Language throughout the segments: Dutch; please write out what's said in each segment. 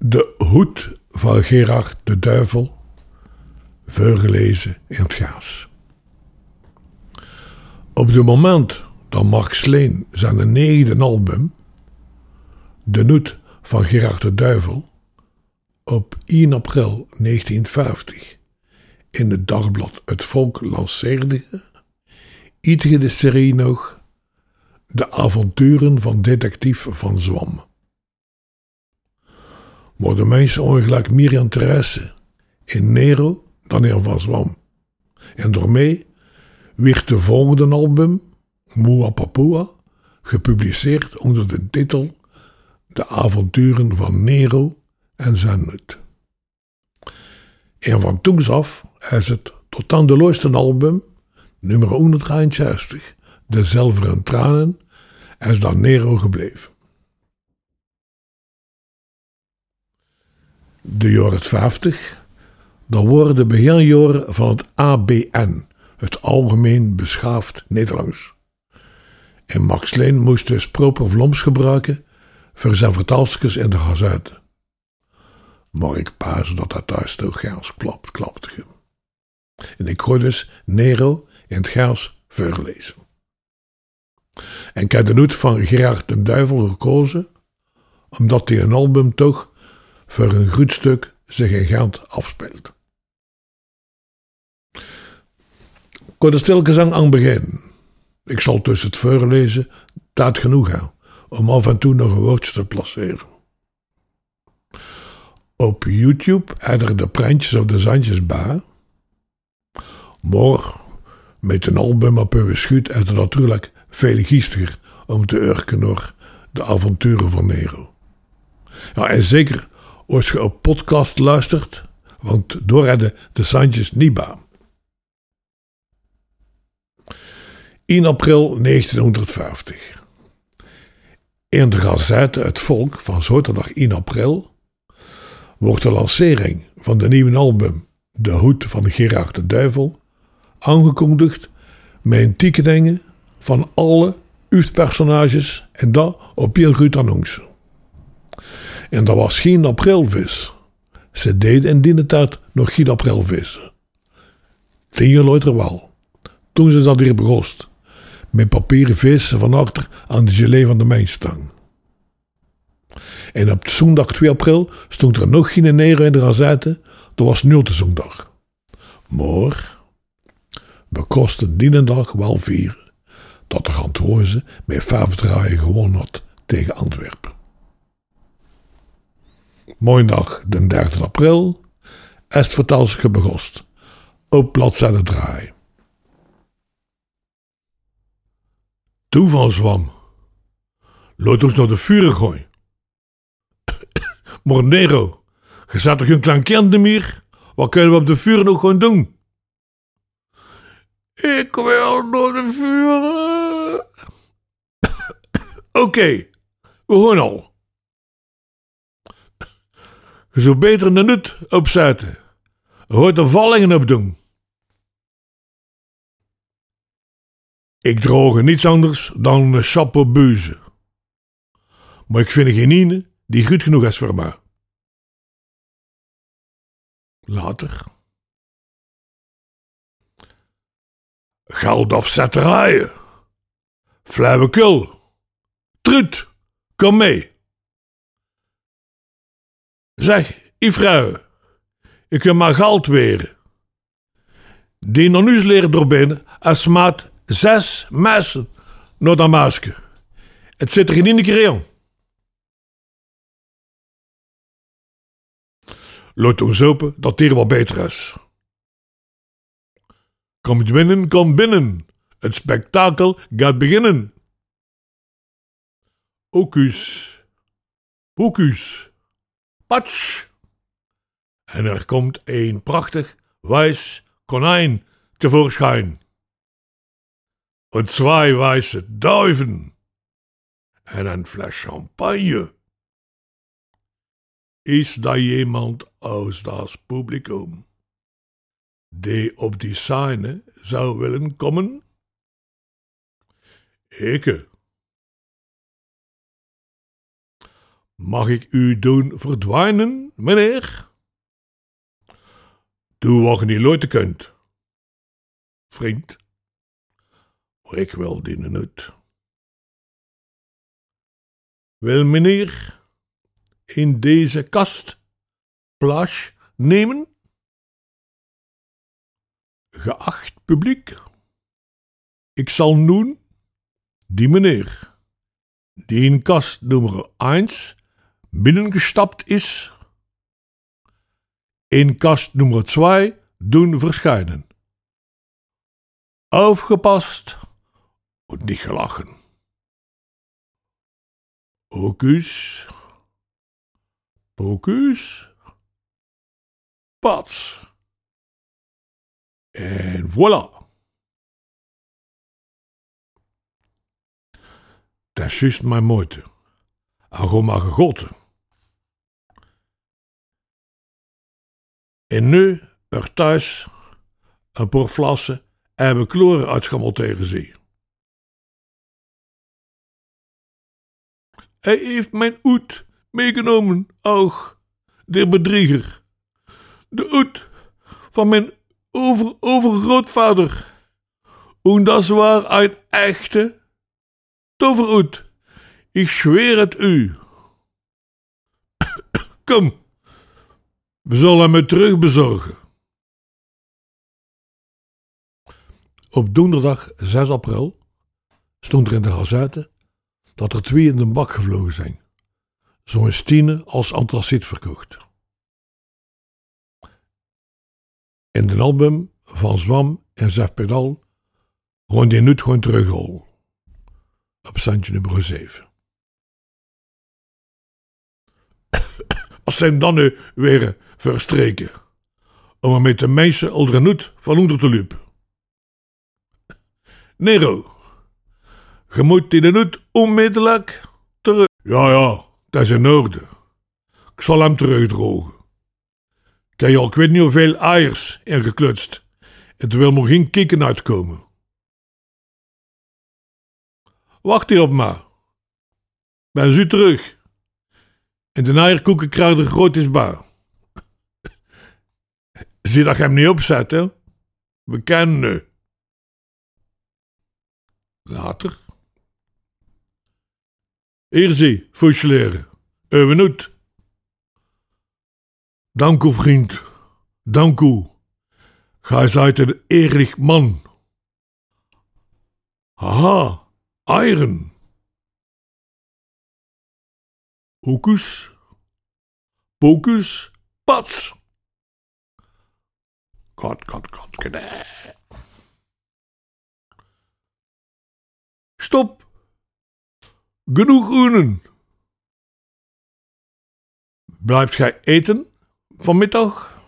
De Hoed van Gerard de Duivel, voorgelezen in het Gaas. Op het moment dat Mark Sleen zijn negende album, De Noet van Gerard de Duivel, op 1 april 1950 in het dagblad Het Volk lanceerde, ieterde de serie nog De avonturen van detectief Van Zwam. De mensen ongelijk meer interesse in Nero dan in Van Zwam. En daarmee werd de volgende album, Mua Papua, gepubliceerd onder de titel De avonturen van Nero en zijn nut. En van toen af is het tot aan de looiste album, nummer 163, De Zilveren Tranen, is dan Nero gebleven. De jaren 50, dan worden de beginjaren van het ABN, het Algemeen Beschaafd Nederlands. En Max Leen moest dus proper vloms gebruiken voor zijn vertalskes in de gazette. Maar ik paas dat dat thuis toch gaans klapt. En ik hoor dus Nero in het gaas voorlezen. En ik heb de noot van Gerard den Duivel gekozen, omdat hij een album toch voor een goed stuk zich in Gent afspeelt. Ik de stilgezang aan beginnen. Ik zal tussen het voorlezen tijd genoeg hebben om af en toe nog een woordje te placeren. Op YouTube er de prentjes of de zandjes bij. Maar met een album op uw schuut is het natuurlijk veel giestiger om te urken naar de avonturen van Nero. Ja, en zeker als je op podcast luistert, want door hebben de niet bij. 1 april 1950. In de Gazette Het Volk van zaterdag 1 april wordt de lancering van de nieuwe album De Hoed van Gerard de Duivel aangekondigd met een tekeningen van alle personages en dat op een goed. En dat was geen aprilvis. Ze deden in die tijd nog geen aprilvissen. Tien jaar later wel. Toen ze dat hier begost. Met papieren vissen van achter aan de gelee van de mijnstang. En op zondag 2 april stond er nog geen Nero in de gazette. Dat was nulde zondag. Maar we kosten die dag wel vieren dat de Ganthoze met vijf draaien gewonnen had tegen Antwerpen. Maandag de 3 april is het vertelsige begost op bladzijde draai. Toevalswam. Laat ons naar de vuren gooien. Mornero, je zat toch geen klein kind meer? Wat kunnen we op de vuur nog gewoon doen? Ik wil naar de vuren. Oké, we gaan al. Zou beter een nut opzetten. Hoort er vallingen op doen. Ik droge niets anders dan een chapeau Maar ik vind geen ene die goed genoeg is voor mij. Later. Geldafzetterijen. Flauwekul. Trut, kom mee. Zeg, vrouw, ik wil maar geld weer. Die nog nu leren door binnen, als maat zes messen naar dat masker. Het zit er in keer in. Laat ons hopen dat hier wat beter is. Kom binnen, kom binnen. Het spektakel gaat beginnen. Ocus. Pocus. Patsch. En er komt een prachtig wijs konijn tevoorschijn. En twee wijze duiven. En een fles champagne. Is daar iemand aus das Publikum, die op die scène zou willen komen? Ikke. Mag ik u doen verdwijnen, meneer? Doe wat je niet leuten kunt. Vriend, ik wil dienen uit. Wil meneer in deze kast plaats nemen? Geacht publiek, ik zal noemen die meneer, die in kast nummer 1 binnengestapt is, in kast nummer 2 doen verschijnen. Aufgepast und nicht gelachen. Hocus, pocus, pats. En voilà. Dat is juist mijn moeite. Aroma gegoten. En nu, er thuis, een paar flassen en we kloren uitschammeld tegen zee. Hij heeft mijn oet meegenomen, och, de bedrieger. De oet van mijn over overgrootvader. En dat was een echte toveroet. Ik zweer het u. Kom, we zullen hem terug bezorgen. Op donderdag 6 april stond er in de gazette dat er twee in de bak gevlogen zijn. Zo'n Stine als antraciet verkocht. In de album van Zwam en Zef Pedal gewoon die nu gewoon terughol. Op standje nummer 7. Als zijn dan nu weer verstreken. Om er met de meisje alderen van onder te lopen. Nero. Je moet die nut onmiddellijk terug. Ja, ja, dat is in orde. Ik zal hem terugdrogen. Ik heb je al ik weet niet hoeveel eiers ingeklutst. En er wil nog geen kikken uitkomen. Wacht hier op me. Ben u terug. En de eierkoeken krijg de groot is bij. Zie dat je hem niet opzet, hè? We kennen nu. Later. Hier zie, leren. Evenut. Dank u, vriend. Dank u. Gij zijt een eerlijk man. Haha, eieren. Hocus, pocus, pats. Kat, kat, kat, kne. Stop. Genoeg unen. Blijft gij eten vanmiddag?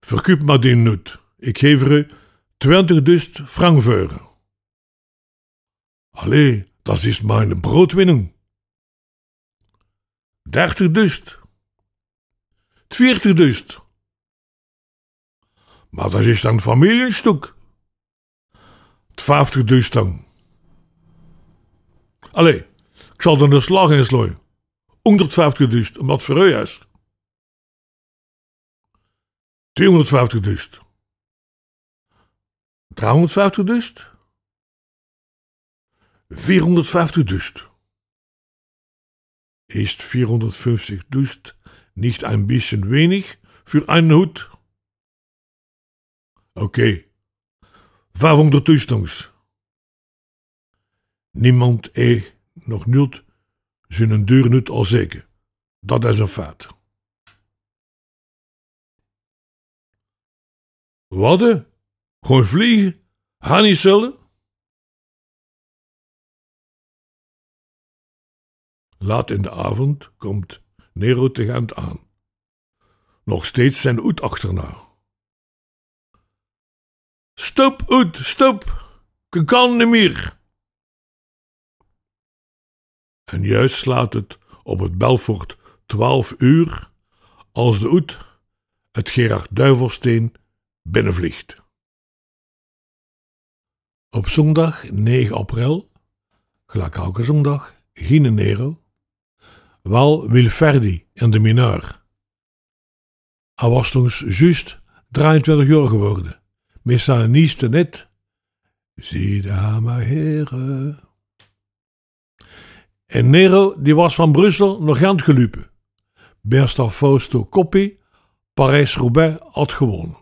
Verkuip maar die nut. Ik geef er u twintig dust frankveuren. Allee, dat is mijn broodwinning. Dertig dust. Veertig dust. Maar dat is dan familiestuk. Vijftig dust dan. Allee, ik zal er de slag in slooien. 150 dust, omdat voor u is. 250 dust. 350 dust. 450 dust. Ist 450 dust nicht ein bisschen wenig für einen Hut? Okay. 500 Dustons. Niemand e nog nult zijn deur nut al zeker. Dat is een feit. Wat? Gewoon vliegen? Ga Laat in de avond komt Nero te Gent aan. Nog steeds zijn Oet achterna. Stop, Oet, stop! Ik kan niet meer! En juist slaat het op het Belfort twaalf uur als de Oet het Gerard Duivelsteen binnenvliegt. Op zondag 9 april gelijk elke zondag, geen Nero, wel Wilferdi in de mineur. Hij was toen juist 23 jaar geworden, zijn nieuwste net. Zie daar maar heren. En Nero die was van Brussel naar Gent gelopen. Bersta Fausto Coppi, Parijs-Roubaix had gewonnen.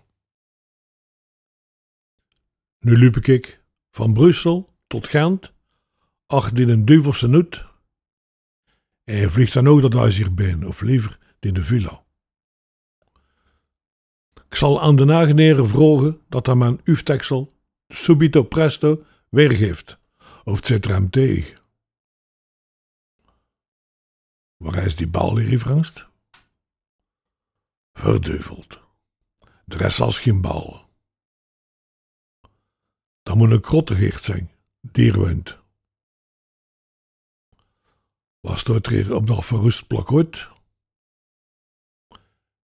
Nu liep ik van Brussel tot Gent, achter in een duvelse noot. En je vliegt dan ook dat huis hier binnen, of liever in de villa. Ik zal aan de nageneren vragen dat hij mijn ufteksel subito presto weergeeft. Of het zit er hem tegen. Waar is die bal hier, Frans? Verduiveld. De rest als geen bal. Dan moet een krottegeert zijn, dierwind. Was staat er op nog verrust plakot?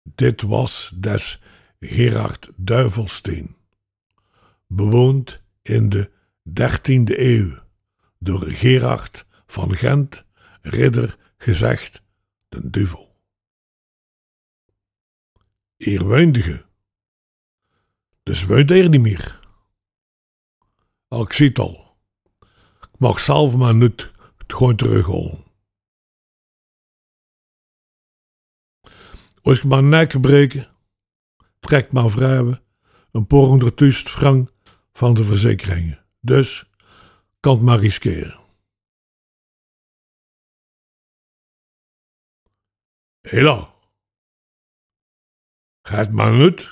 Dit was des Gerard Duivelsteen, bewoond in de 13e eeuw door Gerard van Gent, ridder gezegd den duivel. Eerwuindige. Dus woont er niet meer. Al ik zie het al. Ik mag zelf maar niet het. Als ik mijn nek breken, trekt mijn vrouw een paar frank van de verzekeringen. Dus kan het maar riskeren. Hela. Gaat maar niet.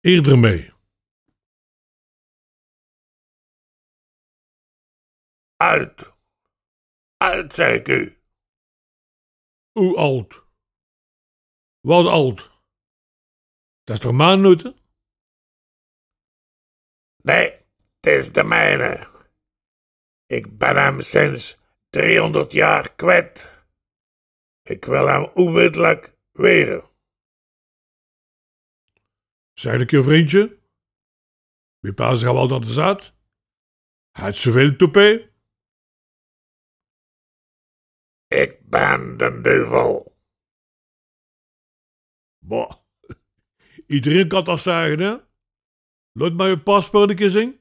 Eerder mee. Uit. Uit, zei ik u. Hoe oud? Wat oud? Dat is toch maannutten? Nee, het is de mijne. Ik ben hem sinds 300 jaar kwijt. Ik wil hem onmiddellijk weren. Zei ik je vriendje? Wie pas gaan wel dat de zat? Had zoveel toepé? Ik ben de duivel. Boah, iedereen kan dat zeggen, hè? Laat mij je paspoort een keer zien.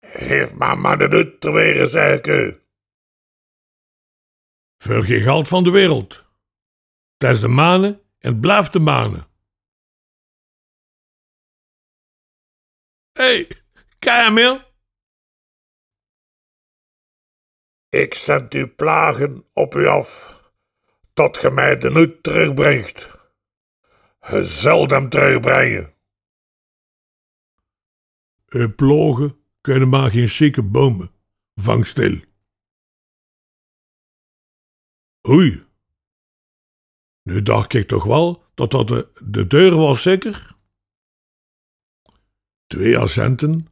Geef maar maar de nut te weren, zeg ik u. Voor geen geld van de wereld. Het is de manen en het blijft de manen. Hé, hey, Kamil. Ik zend uw plagen op u af, tot ge mij de nut terugbrengt. Ge zult hem terugbrengen. Plogen kunnen maar geen zieke bomen. Vang stil. Oei. Nu dacht ik toch wel dat dat de, de deur was zeker? Twee agenten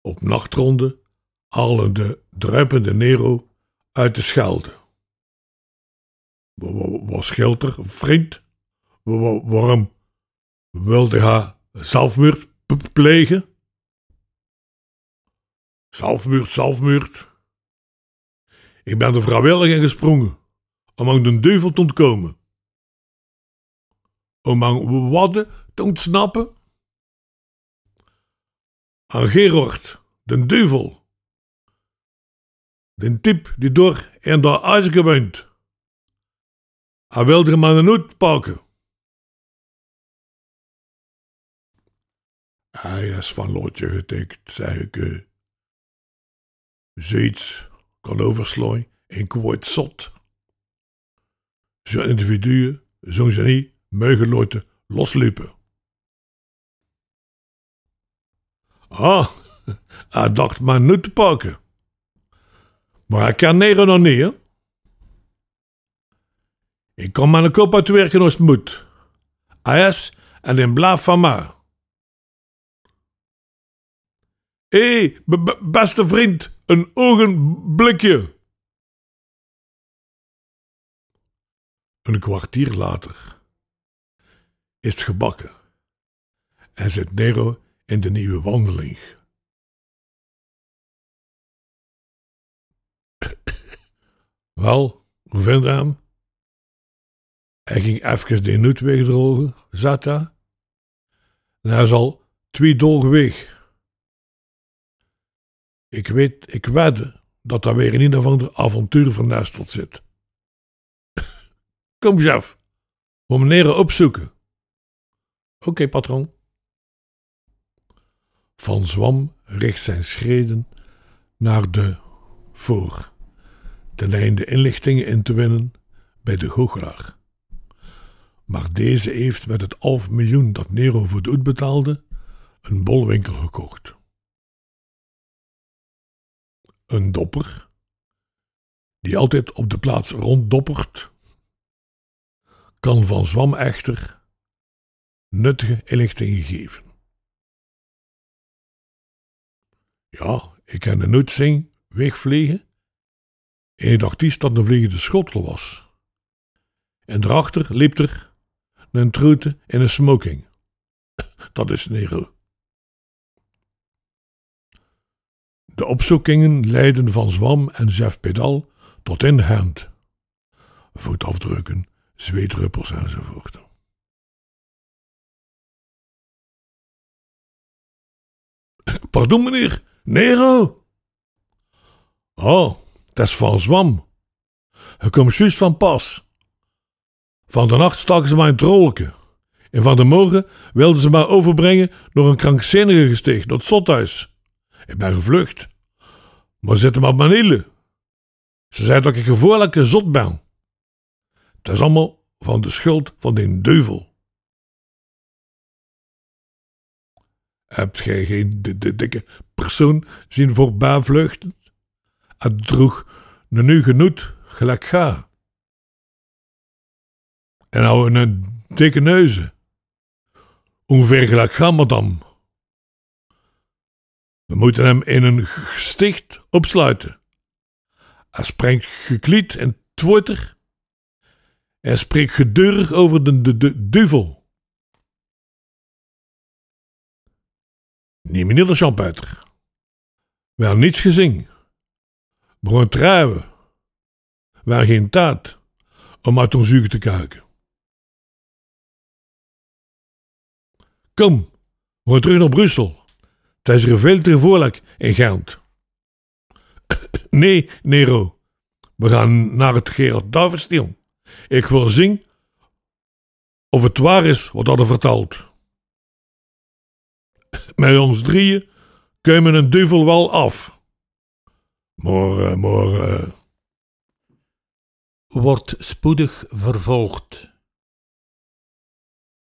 op nachtronde halen de druipende Nero uit de Schelde. Wat scheelt er, vriend? Waarom wilde hij zelfmoord plegen? Zelfmoord, zelfmoord. Ik ben er vrijwillig in gesprongen om aan de duivel te ontkomen. Om aan wadden te ontsnappen. Aan Gerard, de duivel. De typ die door en ijzer woont. Hij wilde hem aan de noot pakken. Hij is van lotje getikt, zei ik. Zoiets kan overslaan en kwart zot. Zo'n individuen, zo'n genie, mogen laten loslopen. Ah, hij dacht maar nu te pakken. Maar hij kan Nero nog niet? Ik kom maar een kop uit werken als het moet. Is en in blaaf van mij. Hé, hey, beste vriend, een ogenblikje. Een kwartier later is het gebakken en zit Nero in de nieuwe wandeling. Wel, hoe vind hem? Hij ging even de nut wegdrogen, zat daar. En hij is al twee dagen weg. Ik weet, ik wedde dat daar weer een of ander avontuur vernesteld zit. Kom, chef, we meneer opzoeken. Oké, patroon. Van Zwam richt zijn schreden naar de voor, ten einde inlichtingen in te winnen bij de goochelaar. Maar deze heeft met het half miljoen dat Nero voor de betaalde een bolwinkel gekocht. Een dopper, die altijd op de plaats ronddoppert, kan van Zwam echter nuttige inlichtingen geven. Ja, ik ken de nutsing wegvliegen ik dacht iets dat een vliegende schotel was. En daarachter liep er een trute in een smoking. Dat is Nero. De opzoekingen leiden van Zwam en Jeff Pedal tot in hand. Voetafdrukken, zweetruppels enzovoort. Pardon, meneer, Nero? Oh, is van Zwam. Hij komt juist van pas. Van de nacht staken ze mij een trolken. En van de morgen wilden ze mij overbrengen door een krankzinnige gesticht, het zothuis. Ik ben gevlucht. Maar zitten me op mijn hielen. Ze zei dat ik gevaarlijke zot ben. Het is allemaal van de schuld van die duivel. Hebt gij geen dikke persoon zien voorbij vluchten? Het droeg een nu genoet, gelijk ga. En nou een dikke neuzen. Ongeveer gelijk ga, madame. We moeten hem in een sticht opsluiten. Hij springt geklied en twitter. Hij spreekt gedurig over de, de, de duivel. Nee, meneer de Champeter. We hebben niets gezien. We trouwen. We hebben geen tijd om uit ons uur te kijken. Kom, we gaan terug naar Brussel. Het is er veel te gevaarlijk in Gent. nee, Nero. We gaan naar het Gerard Davidstil. Ik wil zien of het waar is wat hadden verteld. Met ons drieën komen een duivel wel af. Maar... Uh... Wordt spoedig vervolgd.